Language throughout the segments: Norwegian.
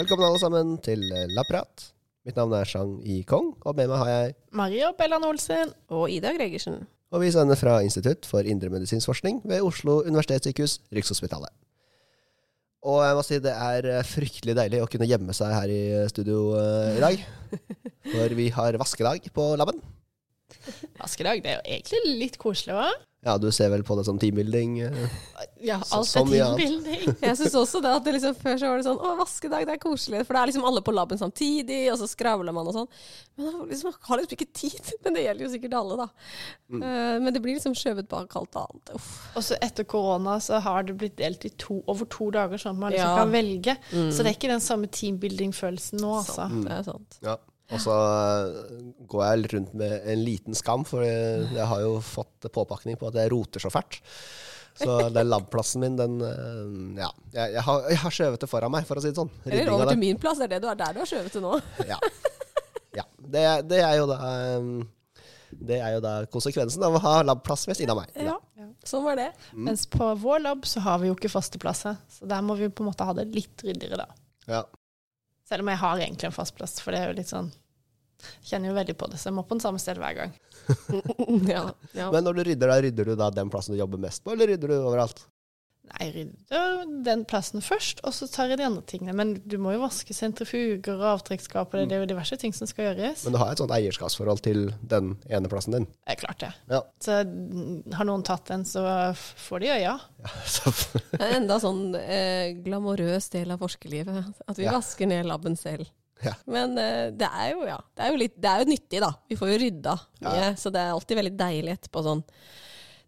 Velkommen alle sammen til Lapprat. Mitt navn er Shang Yi Kong, og med meg har jeg Mario Bellan Olsen. Og Ida Gregersen. Og vi sender fra Institutt for indremedisinsk forskning ved Oslo universitetssykehus, Rikshospitalet. Og jeg må si det er fryktelig deilig å kunne gjemme seg her i studio uh, i dag. For vi har vaskedag på laben. Vaskedag, det er jo egentlig litt koselig, hva? Ja, du ser vel på det som teambuilding? eh? Ja, alt så er teambuilding. Jeg synes også det at det liksom Før så var det sånn Å, vaskedag, det er koselig. For det er liksom alle på laben samtidig, og så skravler man og sånn. Men man liksom, har liksom ikke tid. Men det gjelder jo sikkert alle, da. Eh, men det blir liksom skjøvet bak alt annet. Uff. Og så etter korona så har det blitt delt i to, over to dager, sånn at man liksom Ja. kan velge. Så det er ikke den samme teambuilding-følelsen nå, altså. Sant, det er sant. Ja. Og så eh, går jeg rundt med en liten skam, for jeg har jo fått påpakning på at jeg roter så fælt. Så den labplassen min, den eh, Ja. Jeg, jeg, har, jeg har skjøvet det foran meg, for å si det sånn. Eller Rydding av over til min plass. Det er det du er der du har skjøvet det nå. Ja. ja. Det, det er jo da um, Det er jo da konsekvensen av å ha labplass ved siden av meg. Ja, sånn var det. Mens på vår lab så har vi jo ikke faste plasser. Så der må vi på en måte ha det litt ryddigere, da. Ja. Selv om jeg har egentlig en fast plass, for det er jo litt sånn Kjenner jo veldig på det, så jeg må på den samme sted hver gang. ja, ja. Men når du rydder, da rydder du da den plassen du jobber mest på, eller rydder du overalt? Nei, jeg rydder den plassen først, og så tar jeg de andre tingene. Men du må jo vaske sentrifuger og avtrekksskap, og det er jo diverse ting som skal gjøres. Men du har et sånt eierskapsforhold til den ene plassen din. Det er klart det. Ja. Så mm, har noen tatt den, så får de øya. Så, Det er enda sånn eh, glamorøs del av forskerlivet. At vi Ja. vasker ned labben selv. Ja. Men eh, det er jo ja, det er jo, litt, det er jo nyttig, da. Vi får jo rydda mye. Ja. Så det er alltid veldig deilig etterpå sånn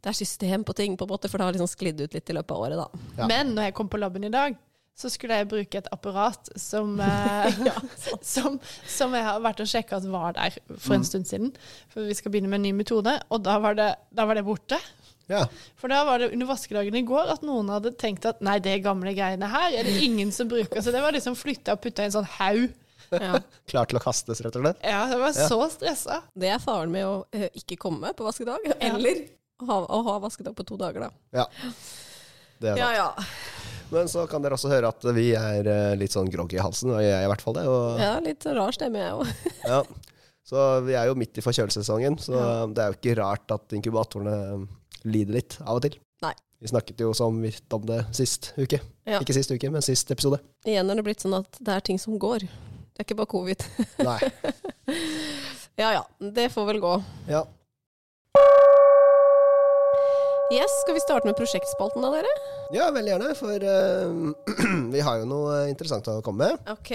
Det er system på ting, på en måte, for det har liksom sklidd ut litt i løpet av året, da. Ja. Men når jeg kom på laben i dag, så skulle jeg bruke et apparat som, eh, som, som jeg har vært og sjekka at var der for en stund siden. For vi skal begynne med en ny metode, og da var det, da var det borte. ja. For da var det under vaskedagen i går at noen hadde tenkt at nei, det gamle greiene her er det ingen som bruker. Så det var liksom flytta og putta i en sånn haug. Ja. Klar til å kastes, rett og slett? Ja, jeg var Ja. så stressa. Det er faren med å eh, ikke komme på vaskedag, eller å ha, å ha vaskedag på to dager, da. Ja. Det er Ja, ja. Men så kan dere også høre at vi er eh, litt sånn groggy i halsen, og jeg er i hvert fall det. Og, ja litt rar stemme, jeg òg. ja. Så vi er jo midt i forkjølelsessesongen, så det er jo ikke rart at inkubatorene lider litt av og til. Nei. Vi snakket jo så vidt om det sist uke. Ja. Ikke sist uke, men sist episode. Igjen er det blitt sånn at det er ting som går. Det er ikke bare covid. Nei. Ja ja, det får vel gå. Ja. Yes, skal vi starte med prosjektspalten da, dere? ja, veldig gjerne, for uh, vi har jo noe interessant å komme med. Ok,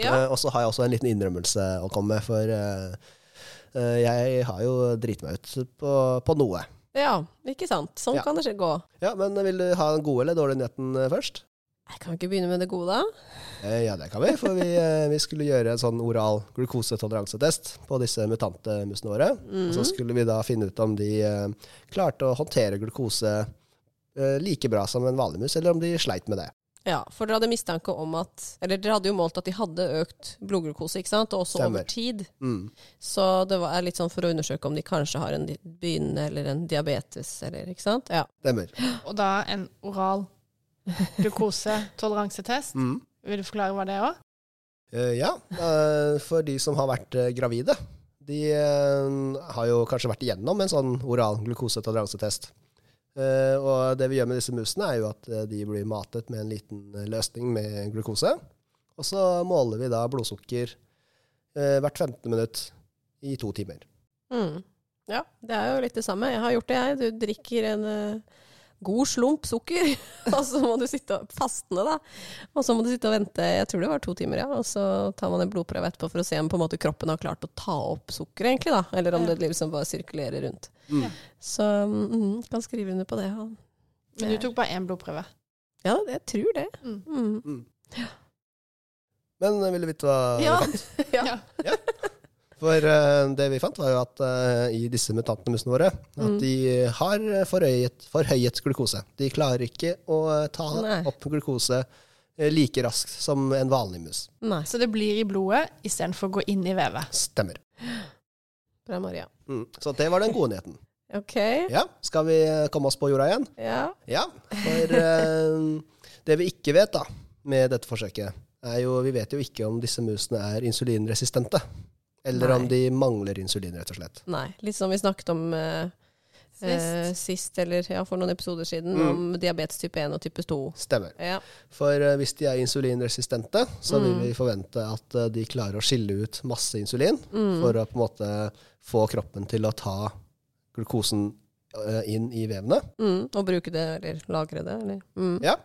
ja. Uh, og så har jeg også en liten innrømmelse å komme med, for uh, jeg har jo driti meg ut på, på noe. Ja, ikke sant. Sånn Ja. kan det skje gå. Ja, men vil du ha den gode eller dårlige nyheten først? Jeg kan ikke begynne med det gode, da. Eh, Ja, det kan vi, for vi, eh, vi skulle gjøre en sånn oral glukosetoleransetest på disse mutante musene våre. Og så skulle vi da finne ut om de eh, klarte å håndtere glukose eh, like bra som en vanlig mus, eller om de sleit med det. Ja, for dere hadde mistanke om at Eller dere hadde jo målt at de hadde økt blodglukose, ikke sant? Og også Stemmer. over tid. Mm. Så det var litt sånn for å undersøke om de kanskje har en begynnende eller en diabetes, eller ikke sant? Ja. Stemmer. Og da en oral glukosetoleransetest. Mm. Vil du forklare hva det er òg? Uh, ja, uh, for de som har vært uh, gravide, de eh, har jo kanskje vært igjennom en sånn oral glukosetoleransetest. Eh, og det vi gjør med disse musene, er jo at eh, de blir matet med en liten eh, løsning med glukose. Og så måler vi da blodsukker eh, hvert 15. minutt i to timer. Mm. ja, det er jo litt det samme. Jeg har gjort det, jeg. Du drikker en eh, god slump sukker, og så må du sitte og fastne, da. Og så må du sitte og vente, jeg tror det var to timer, ja. Og så tar man en blodprøve etterpå for å se om på en måte kroppen har klart å ta opp sukkeret, egentlig, da. Eller om Ja. det liksom bare sirkulerer rundt. Mm. Så mm, kan skrive under på det. Ja, Men du tok bare én blodprøve. ja jeg tror det. Mm. Mm. Men eh, vil du vite hva Ja. ja. ja. For uh, det vi fant, var jo at uh, i disse mutantmusene våre, at Mm. de har forhøyet, forhøyet glukose. De klarer ikke å eh, ta Nei. opp glukose like raskt som en vanlig mus. Nei. Så det blir i blodet istedenfor å gå inn i vevet. Stemmer. Bra, Maria. Mm. Så det var den gode nyheten. Ok. Ja, skal vi komme oss på jorda igjen? Ja. Ja, for uh, det vi ikke vet da, med dette forsøket, er jo Vi vet jo ikke om disse musene er insulinresistente. Eller Nei. om de mangler insulin, rett og slett. Nei, litt som vi snakket om eh, eh, sist, eller ja, for noen episoder siden, Mm. om diabetes type 1 og type 2. Stemmer. Ja. For eh, hvis de er insulinresistente, så vil Mm. vi forvente at eh, de klarer å skille ut masse insulin Mm. for å på en måte få kroppen til å ta glukosen eh, inn i vevene. Mm. Og bruke det, eller lagre det, eller mm. Ja.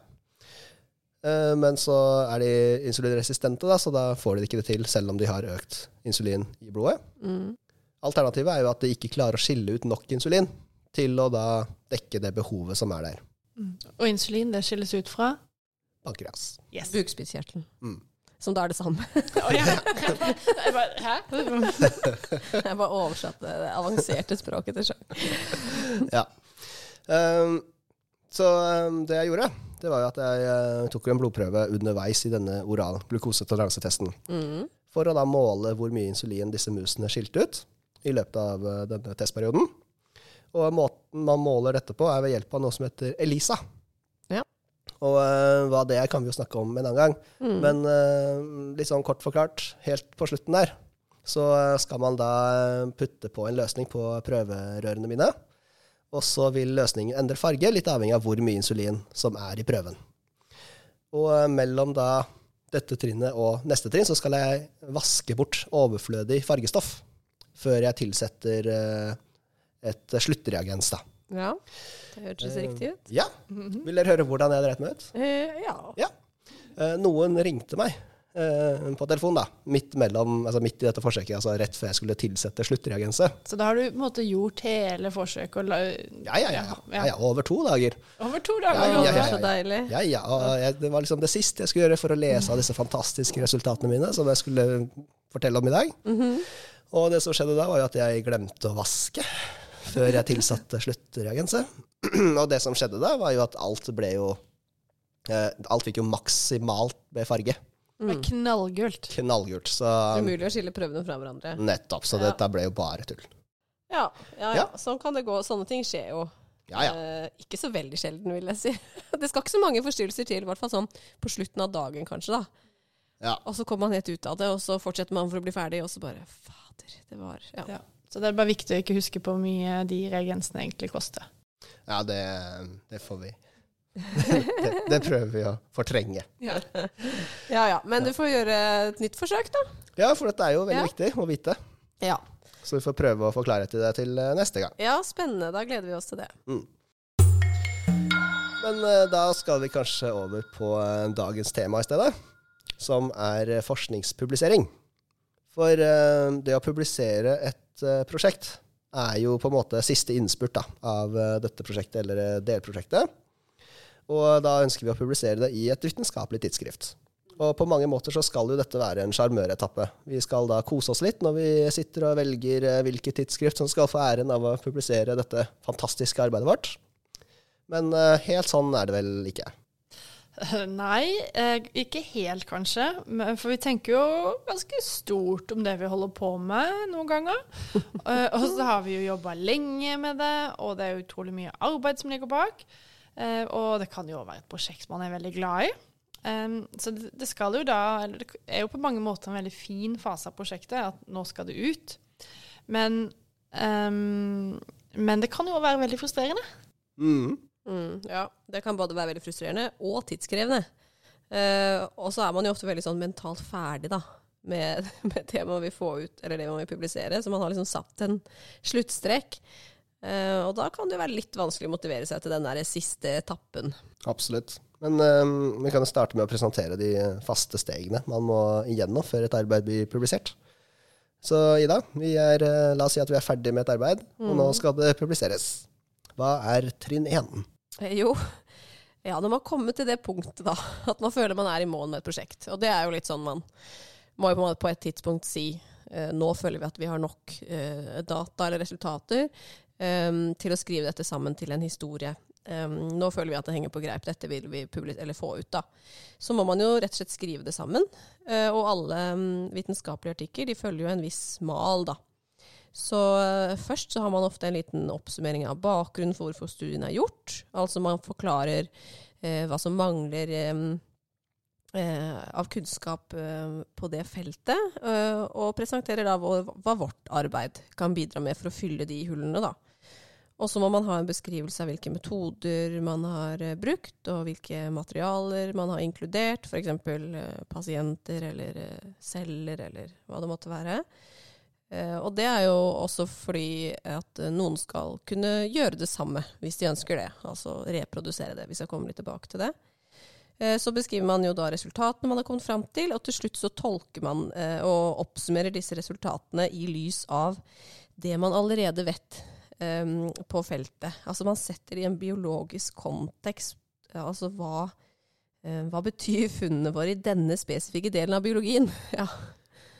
Eh, Men så er de insulinresistente, da, så da får de ikke det til selv om de har økt insulin i blodet. Mm. Alternativet er jo at de ikke klarer å skille ut nok insulin til å da dekke det behovet som er der. Og insulin, det skilles ut fra Pankreas. Yes. Bukspyttkjertelen. Mm. Som da er det samme. oh, ja. Jeg bare, Hæ? Jeg bare oversatte det avanserte språket til sjøl. Ja. Um, så um, det jeg gjorde, det var jo at jeg eh, tok en blodprøve underveis i denne oral glukosetoleransetesten. Mm. For å da måle hvor mye insulin disse musene skilte ut i løpet av eh, denne testperioden. Og måten man måler dette på, er ved hjelp av noe som heter ELISA. Ja. Og uh, hva det er, kan vi jo snakke om en annen gang. Mm. Men uh, litt sånn kort forklart, helt på slutten der, så skal man da putte på en løsning på prøverørene mine. Og så vil løsningen endre farge, litt avhengig av hvor mye insulin som er i prøven. Og eh, mellom da dette trinnet og neste trinn, så skal jeg vaske bort overflødig fargestoff før jeg tilsetter eh, et sluttreagens, da. Ja, det hørtes Eh, riktig ut. Ja. Vil dere høre hvordan jeg dreit meg ut? ja. ja. Noen ringte meg på telefon, da. Midt, mellom, altså midt i dette forsøket, altså rett før jeg skulle tilsette sluttreagenset. Så da har du på en måte gjort hele forsøket og la, Ja, ja, ja, ja. ja. Over to dager. over to dager. ja, ja, ja. så deilig. Ja, ja. Jeg, det var liksom det siste jeg skulle gjøre for å lese av disse fantastiske resultatene mine, som jeg skulle fortelle om i dag. Mhm. Og det som skjedde da, var jo at jeg glemte å vaske før jeg tilsatte sluttreagenset. Og det som skjedde da, var jo at alt ble jo eh, Alt fikk jo maksimalt med farge. Det er knallgult. Knallgult. Så Umulig å skille prøvene fra hverandre. nettopp. Så Ja. dette ble jo bare tull. Ja, ja, ja. Ja. Sånn kan det gå. Sånne ting skjer jo. Ja, ja. Eh, ikke så veldig sjelden, vil jeg si. Det skal ikke så mange forstyrrelser til, i hvert fall sånn på slutten av dagen, kanskje. da. Ja. Og så kommer man helt ut av det, og så fortsetter man for å bli ferdig, og så bare Fader, det var Ja. Ja. Så det er bare viktig å ikke huske på hvor mye de reagensene egentlig koster. Ja, det, det får vi det, det prøver vi å fortrenge. ja ja. Men du får gjøre et nytt forsøk, da. Ja, for dette er jo veldig Ja. viktig å vite. Ja. Så vi får prøve å få klarhet i det til eh, neste gang. ja, spennende. Da gleder vi oss til det. Men eh, da skal vi kanskje over på eh, dagens tema i stedet, som er forskningspublisering. For det å publisere et prosjekt er jo på en måte siste innspurt da, av dette prosjektet, eller delprosjektet. Og da ønsker vi å publisere det i et vitenskapelig tidsskrift. Og på mange måter så skal jo dette være en sjarmøretappe. Vi skal da kose oss litt når vi sitter og velger eh, hvilket tidsskrift som skal få æren av å publisere dette fantastiske arbeidet vårt. Men eh, helt sånn er det vel ikke. Nei, eh, ikke helt kanskje. For vi tenker jo ganske stort om det vi holder på med noen ganger. Og så har vi jo jobba lenge med det, og det er utrolig mye arbeid som ligger bak. Eh, og det kan jo være et prosjekt man er veldig glad i. Um, så det, det skal jo da Eller det er jo på mange måter en veldig fin fase av prosjektet, at nå skal det ut. Men, um, men det kan jo være veldig frustrerende. Mm. Mm, ja, det kan både være veldig frustrerende og tidskrevende. Uh, og så er man jo ofte veldig sånn mentalt ferdig da, med, med det man vil få ut, eller det man vil publisere. Så man har liksom satt en sluttstrek. Eh, og da kan det jo være litt vanskelig å motivere seg til den der siste etappen. Absolutt. Men uh, vi kan jo starte med å presentere de faste stegene man må igjennom før et arbeid blir publisert. Så Ida, vi er, uh, la oss si at vi er ferdig med et arbeid, og nå skal det publiseres. Hva er trinn én? Eh, jo, ja, når man kommer til det punktet da, at man føler man er i mål med et prosjekt. Og det er jo litt sånn man må jo på et tidspunkt si nå føler vi at vi har nok data eller resultater eh, til å skrive dette sammen til en historie. Um, nå føler vi at det henger på greip, dette vil vi få ut. da. Så må man jo rett og slett skrive det sammen. Uh, og alle um, vitenskapelige artikler de følger jo en viss mal, da. Så uh, først så har man ofte en liten oppsummering av bakgrunnen for hvorfor studien er gjort. Altså man forklarer uh, hva som mangler av kunnskap på det feltet, og presenterer da hva vårt arbeid kan bidra med for å fylle de hullene. da. Og så må man ha en beskrivelse av hvilke metoder man har eh, brukt, og hvilke materialer man har inkludert, f.eks. Eh, pasienter eller eh, celler eller hva det måtte være. Og det er jo også fordi at noen skal kunne gjøre det samme hvis de ønsker det. Altså reprodusere det, hvis jeg kommer litt tilbake til det. Så beskriver man jo da resultatene man har kommet fram til, og til slutt så tolker man og oppsummerer disse resultatene i lys av det man allerede vet eh, på feltet. Altså man setter i en biologisk kontekst. eh, Altså hva, um, hva betyr funnene våre i denne spesifikke delen av biologien? Ja.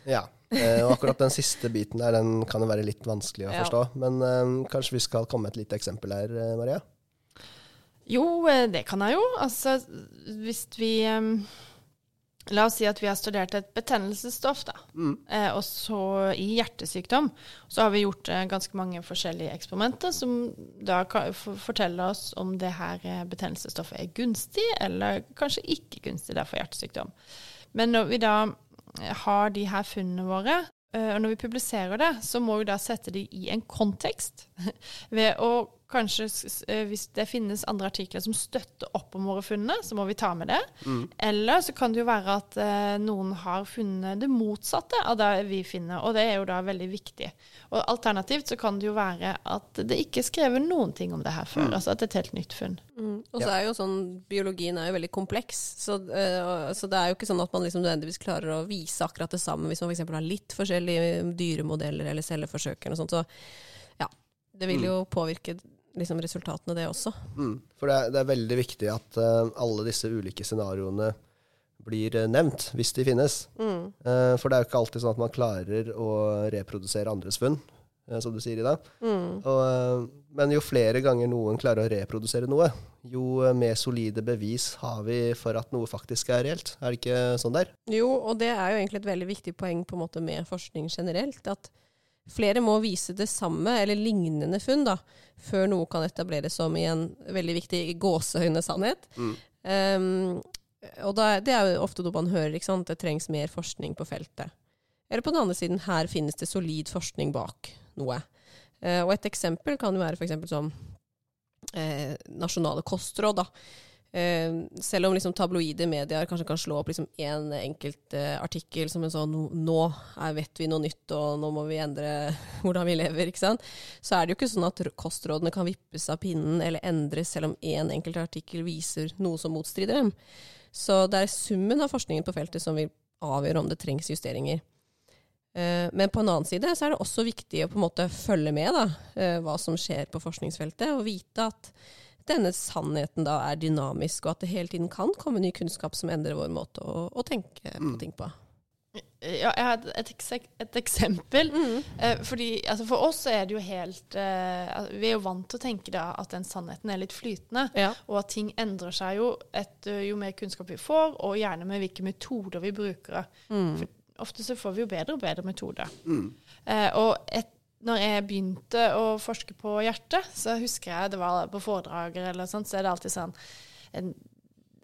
Ja. Eh, og akkurat den siste biten der, den kan jo være litt vanskelig å Ja. forstå. Men eh, kanskje vi skal komme med et lite eksempel her, eh, Maria? Jo, det kan jeg jo. Altså, hvis vi eh, La oss si at vi har studert et betennelsesstoff, da. Mm. Eh, og så i hjertesykdom så har vi gjort eh, ganske mange forskjellige eksperimenter som da kan fortelle oss om det her eh, betennelsesstoffet er gunstig, eller kanskje ikke gunstig der for hjertesykdom. Men når vi da eh, har de her funnene våre, eh, og når vi publiserer det, så må vi da sette de i en kontekst ved å kanskje, eh, hvis det finnes andre artikler som støtter opp om våre funn, så må vi ta med det. Eller så kan det jo være at eh, noen har funnet det motsatte av det vi finner, og det er jo da veldig viktig. Og alternativt så kan det jo være at det ikke er skrevet noen ting om det her før, altså at det er et helt nytt funn. Mm. Og så er jo sånn, biologien er jo veldig kompleks, så, øh, så det er jo ikke sånn at man liksom nødvendigvis klarer å vise akkurat det samme hvis man f.eks. har litt forskjellige dyremodeller eller celleforsøk eller noe sånt. Så ja, det vil jo påvirke liksom, resultatene, det også. Mm. For det er, det er veldig viktig at uh, alle disse ulike scenarioene blir eh, nevnt, hvis de finnes. Eh, for det er jo ikke alltid sånn at man klarer å reprodusere andres funn, som du sier i dag. Og, eh, men jo flere ganger noen klarer å reprodusere noe, jo mer solide bevis har vi for at noe faktisk er reelt. Er det ikke sånn der? Jo, og det er jo egentlig et veldig viktig poeng på en måte med forskning generelt. At flere må vise det samme, eller lignende funn, da, før noe kan etableres som i en veldig viktig gåsehøyne-sannhet. Um, og da, det er jo ofte noe man hører, ikke sant? det trengs mer forskning på feltet. Eller på den andre siden, her finnes det solid forskning bak noe. Uh, og et eksempel kan jo være f.eks. som uh, nasjonale kostråd. da. Eh, selv om liksom tabloide medier kanskje kan slå opp liksom en enkelt eh, artikkel som en sånn 'nå vet vi noe nytt, og nå må vi endre hvordan vi lever', ikke sant? så er det jo ikke sånn at kostrådene kan vippes av pinnen eller endres selv om én enkelt artikkel viser noe som motstrider dem. Så det er summen av forskningen på feltet som vil avgjøre om det trengs justeringer. Eh, Men på en annen side så er det også viktig å på en måte følge med da, eh, hva som skjer på forskningsfeltet, og vite at denne sannheten da er dynamisk, og at det hele tiden kan komme ny kunnskap som endrer vår måte å, å tenke på ting på. Ja, jeg har et, et, eksempel. Eh, fordi altså For oss er det jo helt eh, Vi er jo vant til å tenke da at den sannheten er litt flytende. Ja. Og at ting endrer seg jo etter jo mer kunnskap vi får, og gjerne med hvilke metoder vi bruker. For ofte så får vi jo bedre og bedre metoder. Eh, og et, når jeg begynte å forske på hjertet, så husker jeg det var på foredrager eller sånt, så er det alltid sånn en,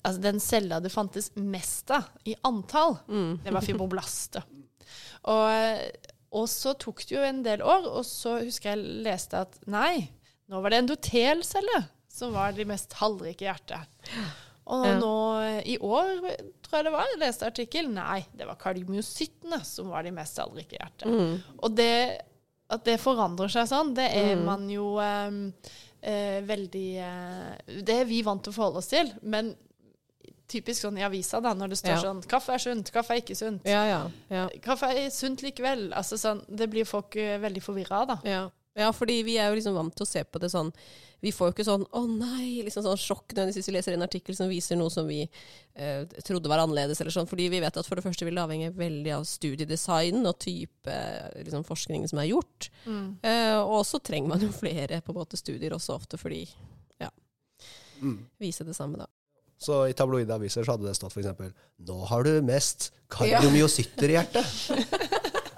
Altså den cella det fantes mest av i antall, det var fibroblaster. Og, og så tok det jo en del år, og så husker jeg leste at nei, nå var det endotelceller som var de mest tallrike i hjertet. Og Ja. nå i år, tror jeg det var, jeg leste artikkel, nei, det var kardiomyocyttene som var de mest tallrike i hjertet. Og det, at det forandrer seg sånn, det er man jo um, uh, veldig uh, Det er vi vant til å forholde oss til, men typisk sånn i avisa, da, når det står Ja. sånn 'Kaffe er sunt, kaffe er ikke sunt'. Ja, ja, ja. Kaffe er sunt likevel. Altså sånn, det blir folk eh, veldig forvirra av, da. Ja. ja, fordi vi er jo liksom vant til å se på det sånn Vi får jo ikke sånn 'å nei', liksom sånn sjokk nødvendigvis hvis vi leser en artikkel som viser noe som vi eh, trodde var annerledes, eller sånn. Fordi vi vet at for det første vil det avhenge veldig av studiedesign og type liksom, forskning som er gjort. Eh, og så trenger man jo flere på en måte studier også ofte fordi Ja. Vise det samme, da. Så i tabloide aviser så hadde det stått f.eks.: Nå har du mest kardiomyocytter i hjertet.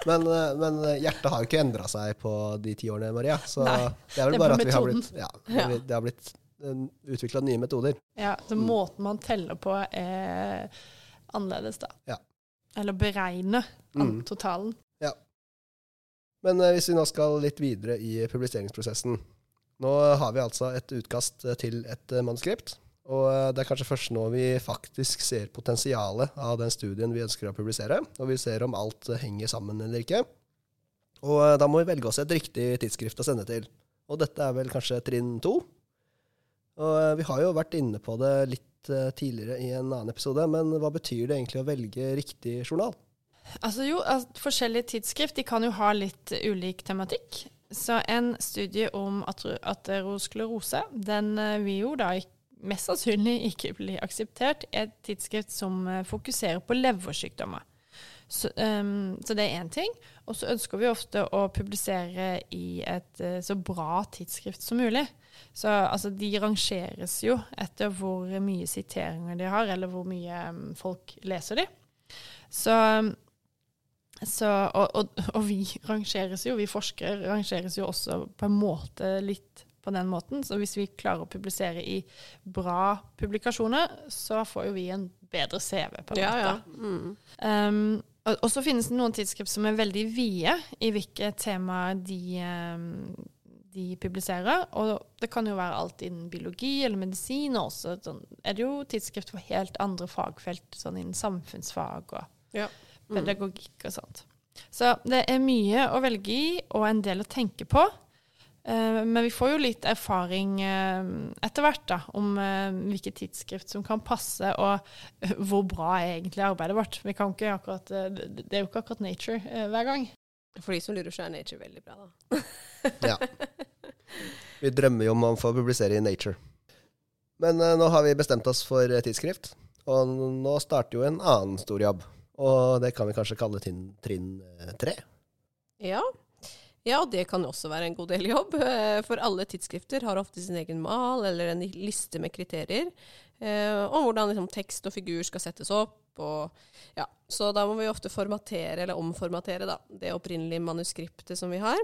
Men, eh, men hjertet har jo ikke endra seg på de ti årene, Maria. Så Nei, det er vel det er bare at vi har blitt, ja, det har- blitt utvikla nye metoder. Ja, så Måten man teller på, er annerledes, da. Ja. Eller beregner Mm. totalen. Men eh, hvis vi nå skal litt videre i publiseringsprosessen Nå har vi altså et utkast eh, til et eh, manuskript. Og eh, det er kanskje først nå vi faktisk ser potensialet av den studien vi ønsker å publisere. Og vi ser om alt eh, henger sammen eller ikke. Og eh, da må vi velge oss et riktig tidsskrift å sende til. Og dette er vel kanskje trinn to. Og vi har jo vært inne på det litt tidligere i en annen episode, men hva betyr det egentlig å velge riktig journal? Altså jo, altså, Forskjellige tidsskrift de kan jo ha litt ulik tematikk. Så en studie om atero- aterosklerose, den vil jo da ik- mest sannsynlig ikke bli akseptert i et tidsskrift som eh, fokuserer på leversykdommer. Så, um, så det er én ting. Og så ønsker vi ofte å publisere i et uh, så bra tidsskrift som mulig. Så altså, de rangeres jo etter hvor mye siteringer de har, eller hvor mye um, folk leser de. Så så, og, og, og vi rangeres jo, vi forskere rangeres jo også på en måte litt på den måten. Så hvis vi klarer å publisere i bra publikasjoner, så får jo vi en bedre CV, på en Ja, ja. Mm. Um, og, og så finnes det noen tidsskrift som er veldig vide i hvilke temaer de, um, de publiserer. Og det kan jo være alt innen biologi eller medisin, og også sånn, er det jo tidsskrift for helt andre fagfelt, sånn innen samfunnsfag og Ja. Mm. pedagogikk og sånt. Så det er mye å velge i, og en del å tenke på. Eh, men vi får jo litt erfaring eh, etter hvert da, om eh, hvilke tidsskrift som kan passe, og hvor bra er egentlig arbeidet vårt. Vi kan ikke akkurat, det er jo ikke akkurat nature hver gang. For de som lurer, så er Nature veldig bra, da. Ja. Vi drømmer jo om å få publisere i Nature. Men nå har vi bestemt oss for tidsskrift, og nå starter jo en annen stor jobb. Og det kan vi kanskje kalle trinn, trinn tre. Ja. Ja, og det kan også være en god del jobb. eh, For alle tidsskrifter har ofte sin egen mal eller en liste med kriterier eh, om hvordan liksom, tekst og figur skal settes opp. Og, ja. Så da må vi ofte formatere eller omformatere da, det opprinnelige manuskriptet som vi har.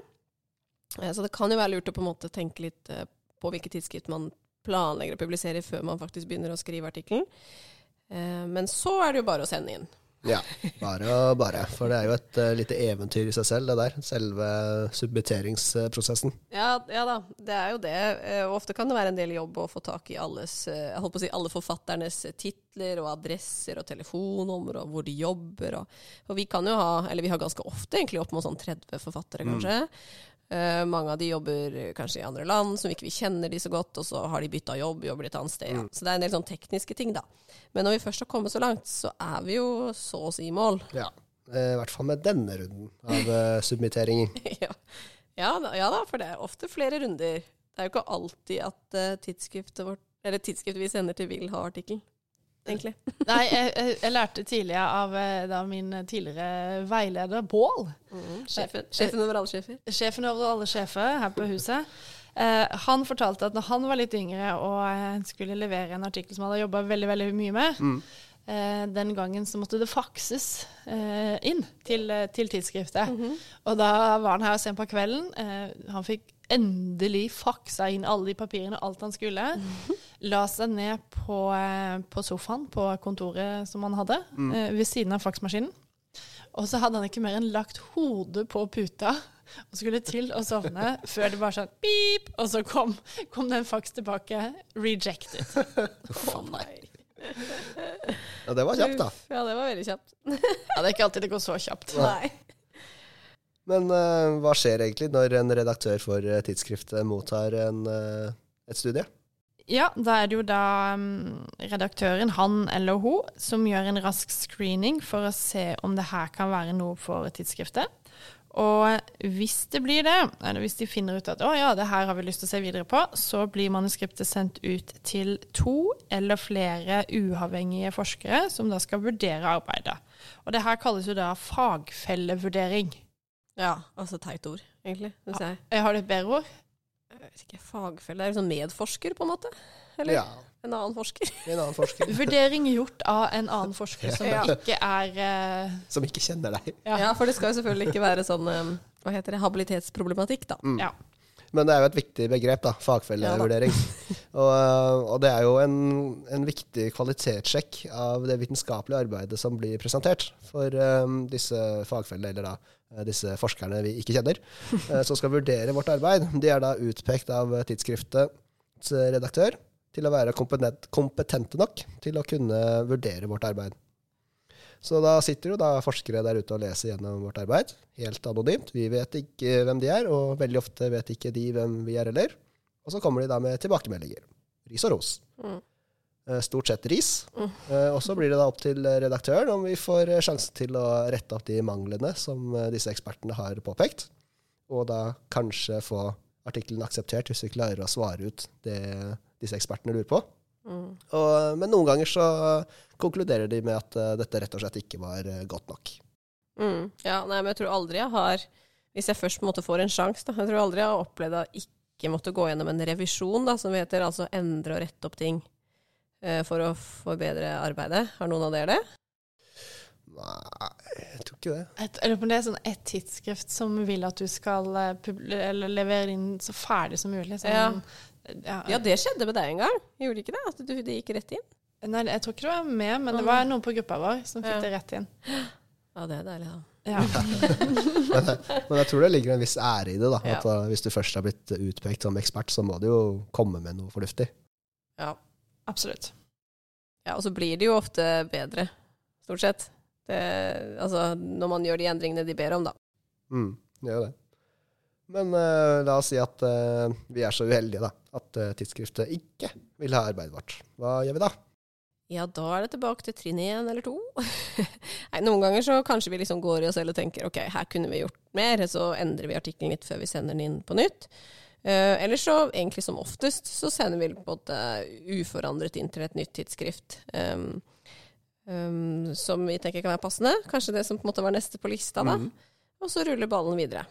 Eh, Så det kan jo være lurt å på en måte tenke litt eh, på hvilket tidsskrift man planlegger å publisere før man faktisk begynner å skrive artikkelen. Eh, Men så er det jo bare å sende inn. Ja, bare og bare. For det er jo et uh, lite eventyr i seg selv, det der. Selve submitteringsprosessen. Ja, ja da, det er jo det. Eh, Og ofte kan det være en del jobb å få tak i alles, eh, jeg holdt på å si, alle forfatternes eh, titler og adresser og telefonnummer og hvor de jobber. Og, for vi kan jo ha, eller vi har ganske ofte egentlig opp mot sånn 30 forfattere, kanskje. Eh, mange av de jobber eh, kanskje i andre land som ikke vi kjenner de så godt, og så har de bytta jobb, jobber et annet sted. Ja. Så det er en del sånn tekniske ting, da. Men når vi først har kommet så langt, så er vi jo så å si i mål. Ja. Uh, I hvert fall med denne runden av uh, submitteringer. ja. Ja, ja da, for det er ofte flere runder. Det er jo ikke alltid at eh, tidsskriftet vårt, eller tidsskriftet vi sender til, vil ha artikkel. Egentlig. Nei, jeg, jeg, lærte tidlig av eh, da min tidligere veileder, Bål, Sjefen, sjefen over alle sjefer. sjefen over alle sjefer her på huset, eh, han fortalte at når han var litt yngre og eh, skulle levere en artikkel som han hadde jobba veldig veldig mye med, eh, den gangen så måtte det fakses eh, inn til, eh, til tidsskriftet. Og da var han her sent på kvelden. Eh, han fikk endelig faksa inn alle de papirene, og alt han skulle. La seg ned på, eh, på sofaen på kontoret som han hadde, eh, ved siden av faksmaskinen. Og så hadde han ikke mer enn lagt hodet på puta og skulle til å sovne før det bare sånn pip, og så kom, kom det en faks tilbake. Rejected. Å nei. Ja, det var kjapt, da. Ja, det var veldig kjapt. Ja, det er ikke alltid det går så kjapt. Nei. Men uh, hva skjer egentlig når en redaktør for tidsskriftet mottar en, uh, et studie? Ja, da er det jo da mm, redaktøren, han eller hun, som gjør en rask screening for å se om det her kan være noe for tidsskriftet. Og hvis det blir det, eller hvis de finner ut at å ja, det her har vi lyst til å se videre på, så blir manuskriptet sendt ut til to eller flere uavhengige forskere som da skal vurdere arbeidet. Og det her kalles jo da fagfellevurdering. Ja, altså teit ord, egentlig. Jeg. Jeg har du et bedre ord? Jeg vet ikke, fagfelle. Det er sånn medforsker, på en måte? Eller Ja, en annen forsker? en annen forsker Vurdering gjort av en annen forsker som Ja. ikke er uh... som ikke kjenner deg. Ja. Ja, for det skal jo selvfølgelig ikke være sånn um, Hva heter det? Habilitetsproblematikk, da. Mm. Ja. Men det er jo et viktig begrep, da. Fagfellevurdering. og, og det er jo en, en, viktig kvalitetssjekk av det vitenskapelige arbeidet som blir presentert for um, disse fagfellene, eller da eh, disse forskerne vi ikke kjenner, som skal vurdere vårt arbeid. De er da utpekt av tidsskriftets redaktør til å være kompetente nok til å kunne vurdere vårt arbeid. Så da sitter jo da forskere der ute og leser gjennom vårt arbeid, helt anonymt. Vi vet ikke hvem de er, og veldig ofte vet ikke de hvem vi er heller. Og så kommer de da med tilbakemeldinger. Ris og ros. Mm. Eh, stort sett ris. Mm. Eh, og så blir det da opp til redaktøren om vi får sjansen til å rette opp de manglene som eh, disse ekspertene har påpekt. Og da kanskje få artikkelen akseptert hvis vi klarer å svare ut det disse ekspertene lurer på. Mm. Og, men noen ganger så konkluderer de med at dette rett og slett ikke var godt nok. Mm. Ja, nei, men jeg tror aldri jeg har Hvis jeg først på en måte får en sjanse, jeg tror aldri jeg har opplevd å ikke måtte gå gjennom en revisjon, da, som heter, altså endre og rette opp ting for å forbedre arbeidet. Har noen av dere det? Nei, jeg tror ikke det. Et, eller om det er sånn et tidsskrift som vil at du skal levere inn så ferdig som mulig. Sånn, ja. Ja, ja, det skjedde med deg en gang. Gjorde det ikke det? At du, det gikk rett inn? Nei, jeg tror ikke du var med, men det var noen på gruppa vår som fikk ja. det rett inn. Ja, det er deilig, da. Ja. men, men, jeg tror det ligger en viss ære i det. da, at Hvis du først har blitt utpekt som ekspert, så må du jo komme med noe fornuftig. Ja, absolutt. Ja, Og så blir det jo ofte bedre, stort sett. Det, altså, når man gjør de endringene de ber om, da. Mm, gjør det. Men uh, la oss si at uh, vi er så uheldige da, at uh, tidsskriftet ikke vil ha arbeidet vårt. Hva gjør vi da? Ja, da er det tilbake til trinn én eller to. Nei, noen ganger så kanskje vi liksom går i oss selv og tenker ok, her kunne vi gjort mer, så endrer vi artikkelen litt før vi sender den inn på nytt. Uh, eller så, egentlig som oftest, så sender vi på en uforandret inn til et nytt tidsskrift. Um, um, som vi tenker kan være passende. Kanskje det som på en måte var neste på lista, da. Mm. Og så ruller ballen videre.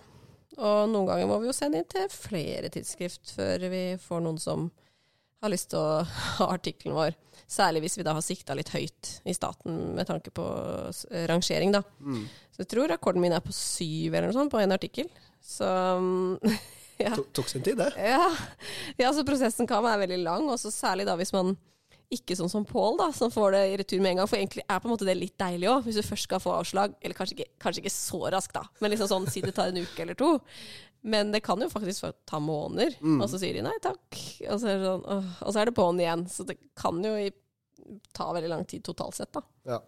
Og noen ganger må vi jo sende inn til flere tidsskrift før vi får noen som har lyst til å ha artikkelen vår. Særlig hvis vi da har sikta litt høyt i staten med tanke på rangering, da. Mm. Så jeg tror rekorden min er på syv eller noe sånt på en artikkel. Så ja. Tok sin tid, det. Ja. ja, så prosessen kan være veldig lang, og særlig da hvis man ikke sånn som Pål, da, som får det i retur med en gang. For egentlig er på en måte det litt deilig òg, hvis du først skal få avslag. Eller kanskje ikke, kanskje ikke så raskt, da, men liksom sånn si det tar en uke eller to. Men det kan jo faktisk ta måneder, mm. og så sier de nei takk. Og så, er det, sånn, og så er det på'n igjen. Så det kan jo ta veldig lang tid totalt sett, da. Ja.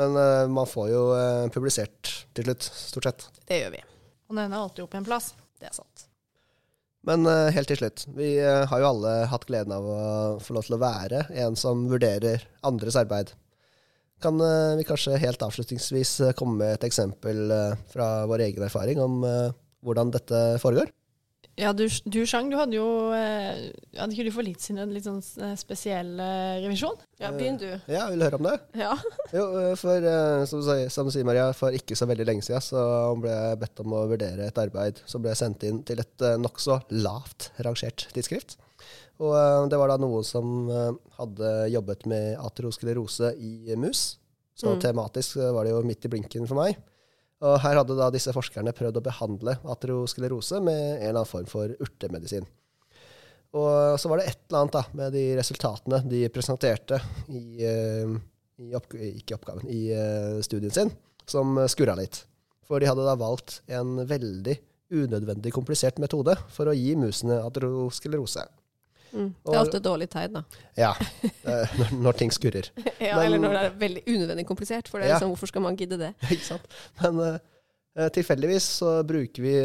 Men uh, man får jo uh, publisert til slutt, stort sett. Det gjør vi. Og den er alltid opp i en plass. Det er sant. Men uh, helt til slutt. Vi uh, har jo alle hatt gleden av å få lov til å være en som vurderer andres arbeid. Kan uh, vi kanskje helt avslutningsvis komme med et eksempel fra vår egen erfaring om hvordan dette foregår? Ja, du, du Chang, du hadde jo eh, Hadde ikke du for litt siden en litt sånn eh, spesiell eh, revisjon? Ja, begynn du. Ja, vil du høre om det? Ja. jo, for som du, sier, som sier, Maria, for ikke så veldig lenge siden så ble jeg bedt om å vurdere et arbeid som ble sendt inn til et nokså lavt rangert tidsskrift. Og det var da noe som hadde jobbet med aterosklerose i mus. Så mm. tematisk var det jo midt i blinken for meg. Og her hadde da disse forskerne prøvd å behandle aterosklerose med en eller annen form for urtemedisin. Og så var det et eller annet da, med de resultatene de presenterte i, eh, i, opp, oppgaven, i eh, studien sin, som skurra litt. For de hadde da valgt en veldig unødvendig komplisert metode for å gi musene aterosklerose. Mm. Det er alltid et dårlig tegn, da. Ja, når, når ting skurrer. ja, Men, eller når det er veldig unødvendig komplisert. For det er ja. liksom, hvorfor skal man gidde det? Ikke sant. Men uh, tilfeldigvis så bruker vi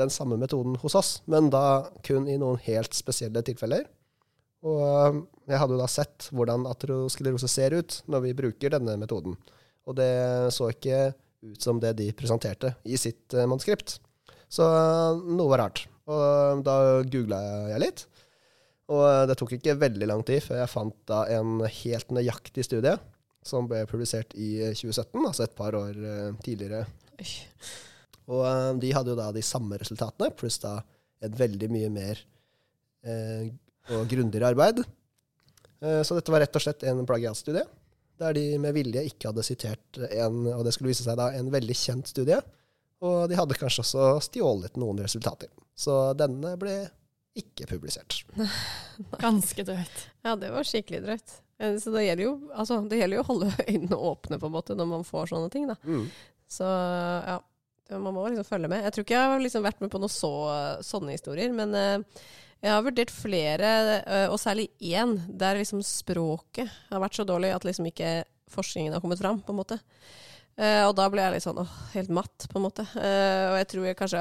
den samme metoden hos oss, men da kun i noen helt spesielle tilfeller. Og uh, jeg hadde jo da sett hvordan atroskelerose ser ut når vi bruker denne metoden. Og det så ikke ut som det de presenterte i sitt uh, manuskript. Så noe var rart. Og da googla jeg litt. Og eh, det tok ikke veldig lang tid før jeg fant da en helt nøyaktig studie som ble publisert i 2017, eh, altså et par år uh, tidligere. Og de hadde jo da de samme resultatene, pluss da et veldig mye mer eh, og grundigere arbeid. så dette var rett og slett en plagiatstudie, der de med vilje ikke hadde sitert en, og det skulle vise seg da, en veldig kjent studie, Og de hadde kanskje også stjålet noen resultater. Så denne ble ikke publisert. Ganske drøyt. Ja, det var skikkelig drøyt. Eh, Så det gjelder, jo, altså, det gjelder jo å holde øynene åpne på en måte når man får sånne ting. Da. Mm. Så ja, man må liksom følge med. Jeg tror ikke jeg har liksom vært med på noen så, sånne historier, men eh, jeg har vurdert flere, eh, og særlig én, der liksom språket har vært så dårlig at liksom ikke forskningen har kommet fram, på en måte. Eh, og da ble jeg litt sånn åh, helt matt, på en måte. Uh, og jeg tror jeg kanskje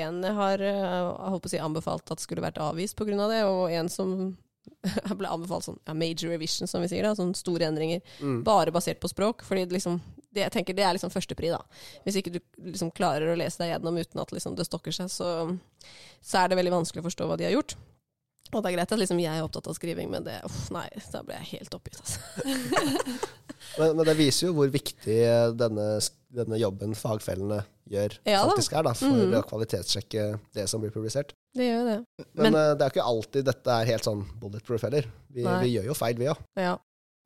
én har uh, holdt å si, anbefalt at skulle vært avvist pga. det, og en som ble anbefalt sånn ja, major revision, som vi sier, da, sånn store endringer. Mm. Bare basert på språk. fordi liksom, det, jeg tenker det er liksom førstepri, da. Hvis ikke du liksom klarer å lese deg gjennom uten at liksom det stokker seg, så, så er det veldig vanskelig å forstå hva de har gjort. Og det er greit at liksom jeg er opptatt av skriving, men det, uff, nei, da ble jeg helt oppgitt. Altså. Men, men det viser jo hvor viktig denne, denne jobben fagfellene gjør, Ja faktisk er, da, for Mhm. å kvalitetssjekke det som blir publisert. Det gjør det. Men, Men- eh, det er ikke alltid dette er helt sånn bulletproof heller. Vi, vi gjør jo feil, vi òg. Ja.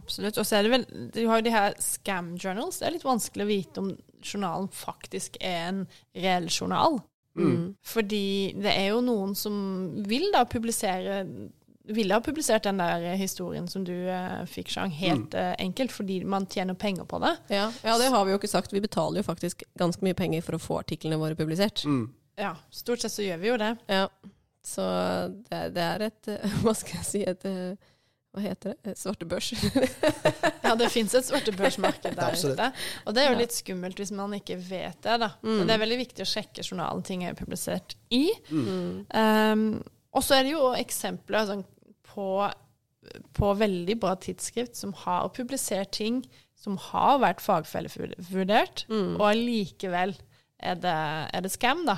Absolutt. Og så er det vel Du har jo de her scam journals. Det er litt vanskelig å vite om journalen faktisk er en reell journal. Mm. Fordi det er jo noen som vil da publisere ville ha publisert den der historien som du eh, fikk, Chang, helt eh, enkelt, fordi man tjener penger på det. Ja. ja, det har vi jo ikke sagt. Vi betaler jo faktisk ganske mye penger for å få artiklene våre publisert. Mm. Ja, stort sett så gjør vi jo det. Ja. Så det, er- det er et eh, Hva skal jeg si? Et eh, Hva heter det? Et Svartebørs. Ja, det fins et svartebørsmarked der ute. Og det er jo litt skummelt hvis man ikke vet det, da. Mm. Men det er veldig viktig å sjekke journalen ting er publisert i. Mm. Um, og så er det jo eksempler sånn, på, på veldig bra tidsskrift som har publisert ting som har vært fagfellevurdert, Mm. og allikevel er det, er det scam, da.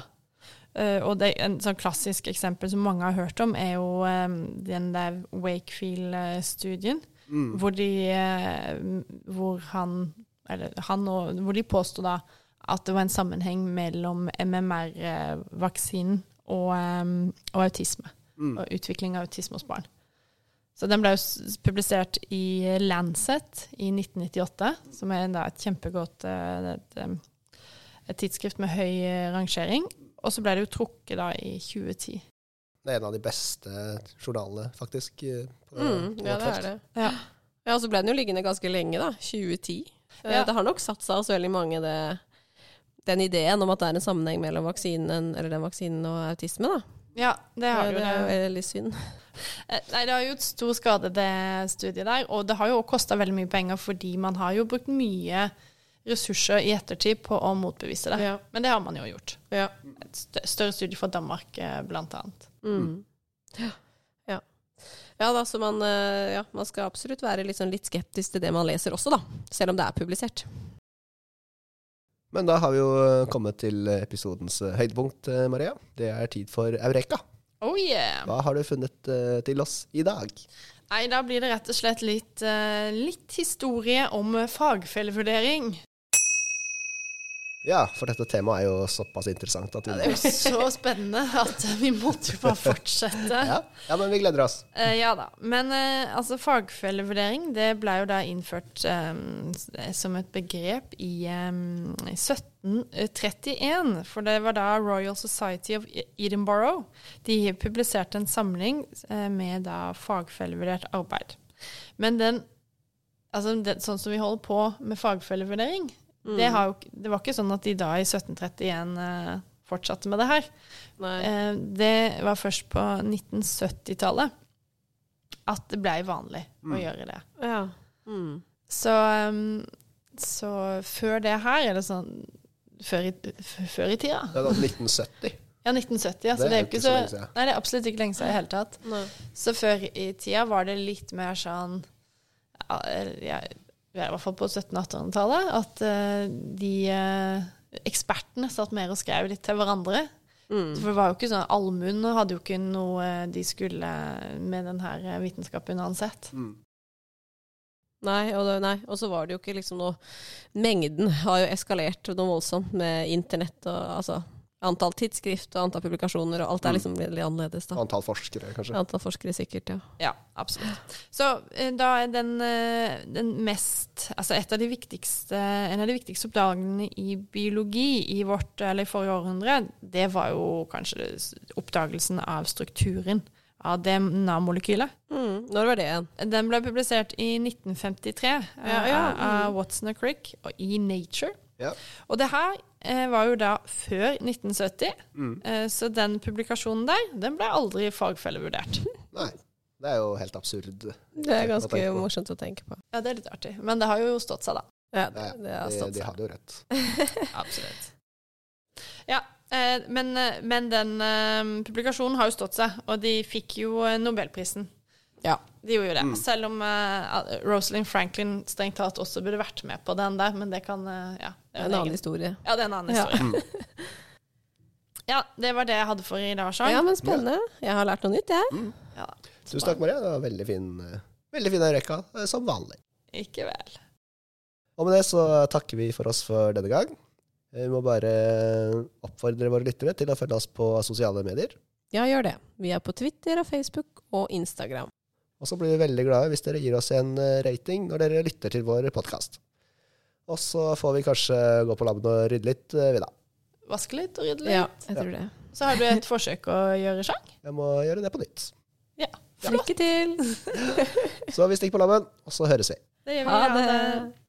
Uh, og det, en sånn klassisk eksempel som mange har hørt om, er jo um, den der Wakefield-studien, Mm. hvor de uh, hvor han eller han og hvor de påsto da at det var en sammenheng mellom MMR-vaksinen og, um, og autisme. Mm. Og utvikling av autisme hos barn. Så den ble jo publisert i Lancet i 1998, som er da et kjempegodt eh, et, et tidsskrift med høy eh, rangering. Og så ble det jo trukket da i 2010. Det er en av de beste journalene, faktisk. eh, På, Mm, på ja, det er det. Ja. Ja, og så ble den jo liggende ganske lenge, da. 2010. Eh, Ja. Det har nok satt seg hos veldig mange, det, den ideen om at det er en sammenheng mellom vaksinen, eller den vaksinen og autisme, da. Ja, det har det det jo. er Det. veldig synd. Eh, Nei, det har gjort stor skade, det studiet der. Og det har jo kosta veldig mye penger, fordi man har jo brukt mye ressurser i ettertid på å motbevise det. Ja. Men det har man jo gjort. Ja. Et større studie fra Danmark, eh, blant annet. Mm. Ja. ja. Ja da, så man, eh, ja, man skal absolutt være litt, sånn litt skeptisk til det man leser også, da. Selv om det er publisert. Men da har vi jo eh, kommet til episodens eh, høydepunkt, eh, Maria. Det er tid for Eureka. Oh yeah! Hva har du funnet eh, til oss i dag? Nei, da blir det rett og slett litt, eh, litt historie om eh, fagfellevurdering. Ja, for dette temaet er jo såpass interessant at vi Ja, det er jo så spennende at vi måtte jo bare fortsette. ja, ja, men vi gleder oss. Uh, ja da. Men uh, altså, fagfellevurdering det ble jo da innført um, som et begrep i um, 1731. For det var da Royal Society of E- Edinburgh. De publiserte en samling uh, med da fagfellevurdert arbeid. Men den Altså, den, sånn som vi holder på med fagfellevurdering, det, har jo, det var ikke sånn at de da i 1731 eh, fortsatte med det her. Nei. Eh, det var først på 1970-tallet at det blei vanlig å gjøre det. Ja. Mm. Så, um, så før det her er det sånn Før i, før i tida? Det er da 1970. Ja, 1970. Altså, det, er det er jo ikke så, lenge siden. Nei, det er absolutt ikke lenge siden i det hele tatt. Nei. Så før i tida var det litt mer sånn ja, ja, I hvert fall på 1700-1800-tallet at eh, de eh, ekspertene satt mer og skrev litt til hverandre. Mm. For det var jo ikke sånn, Allmuen hadde jo ikke noe de skulle med denne vitenskapen uansett. Mm. Nei, og, det, nei, og så var det jo ikke liksom noe Mengden har jo eskalert noe voldsomt med internett og altså Antall tidsskrift og antall publikasjoner, og alt er liksom veldig annerledes. da. Antall forskere, kanskje. Antall forskere sikkert, ja. Ja, absolutt. Så eh, da er den, eh, den mest Altså et av de viktigste, en av de viktigste oppdagene i biologi i vårt, eller i forrige århundre, det var jo kanskje oppdagelsen av strukturen av DNA-molekylet. Mm. Når var det igjen? Den ble publisert i 1953 eh, Ja, ja, av- av Watson og Crick og i Nature. Ja. Og det her eh, var jo da før 1970, Mm. eh, så den publikasjonen der, den ble aldri fagfellevurdert. Nei. Det er jo helt absurd. Det er ganske å morsomt å tenke på. Ja, det er litt artig. Men det har jo stått seg, da. Ja, det, det har stått de de hadde jo rett. Absolutt. Ja, eh, men, eh, men den eh, publikasjonen har jo stått seg, og de fikk jo eh, Nobelprisen. Ja. De gjorde det. Mm. Selv om uh, Rosalind Franklin strengt tatt også burde vært med på den der, men det kan uh, Ja, det Det er en annen egen- historie. Ja, det er en annen Ja. historie. Ja, det var det jeg hadde for i dag, Sjang. Ja, men spennende. Jeg har lært noe nytt, jeg. Ja, Tusen takk, Maria. Det var veldig fin, eh, veldig fin rekka, som vanlig. Ikke vel. Og med det så takker vi for oss for denne gang. Vi må bare oppfordre våre lyttere til å følge oss på sosiale medier. Ja, gjør det. Vi er på Twitter og Facebook og Instagram. Og så blir vi veldig glade hvis dere gir oss en eh, rating når dere lytter til vår podkast. Og så får vi kanskje gå på labben og rydde litt, eh, vi da. Vaske litt og rydde litt. Ja, jeg tror det. Så har du et forsøk å gjøre, Sjang. Jeg må gjøre det på nytt. Ja. Lykke til! Så vi stikker på labben, og så høres vi. Det gjør vi. Ha det.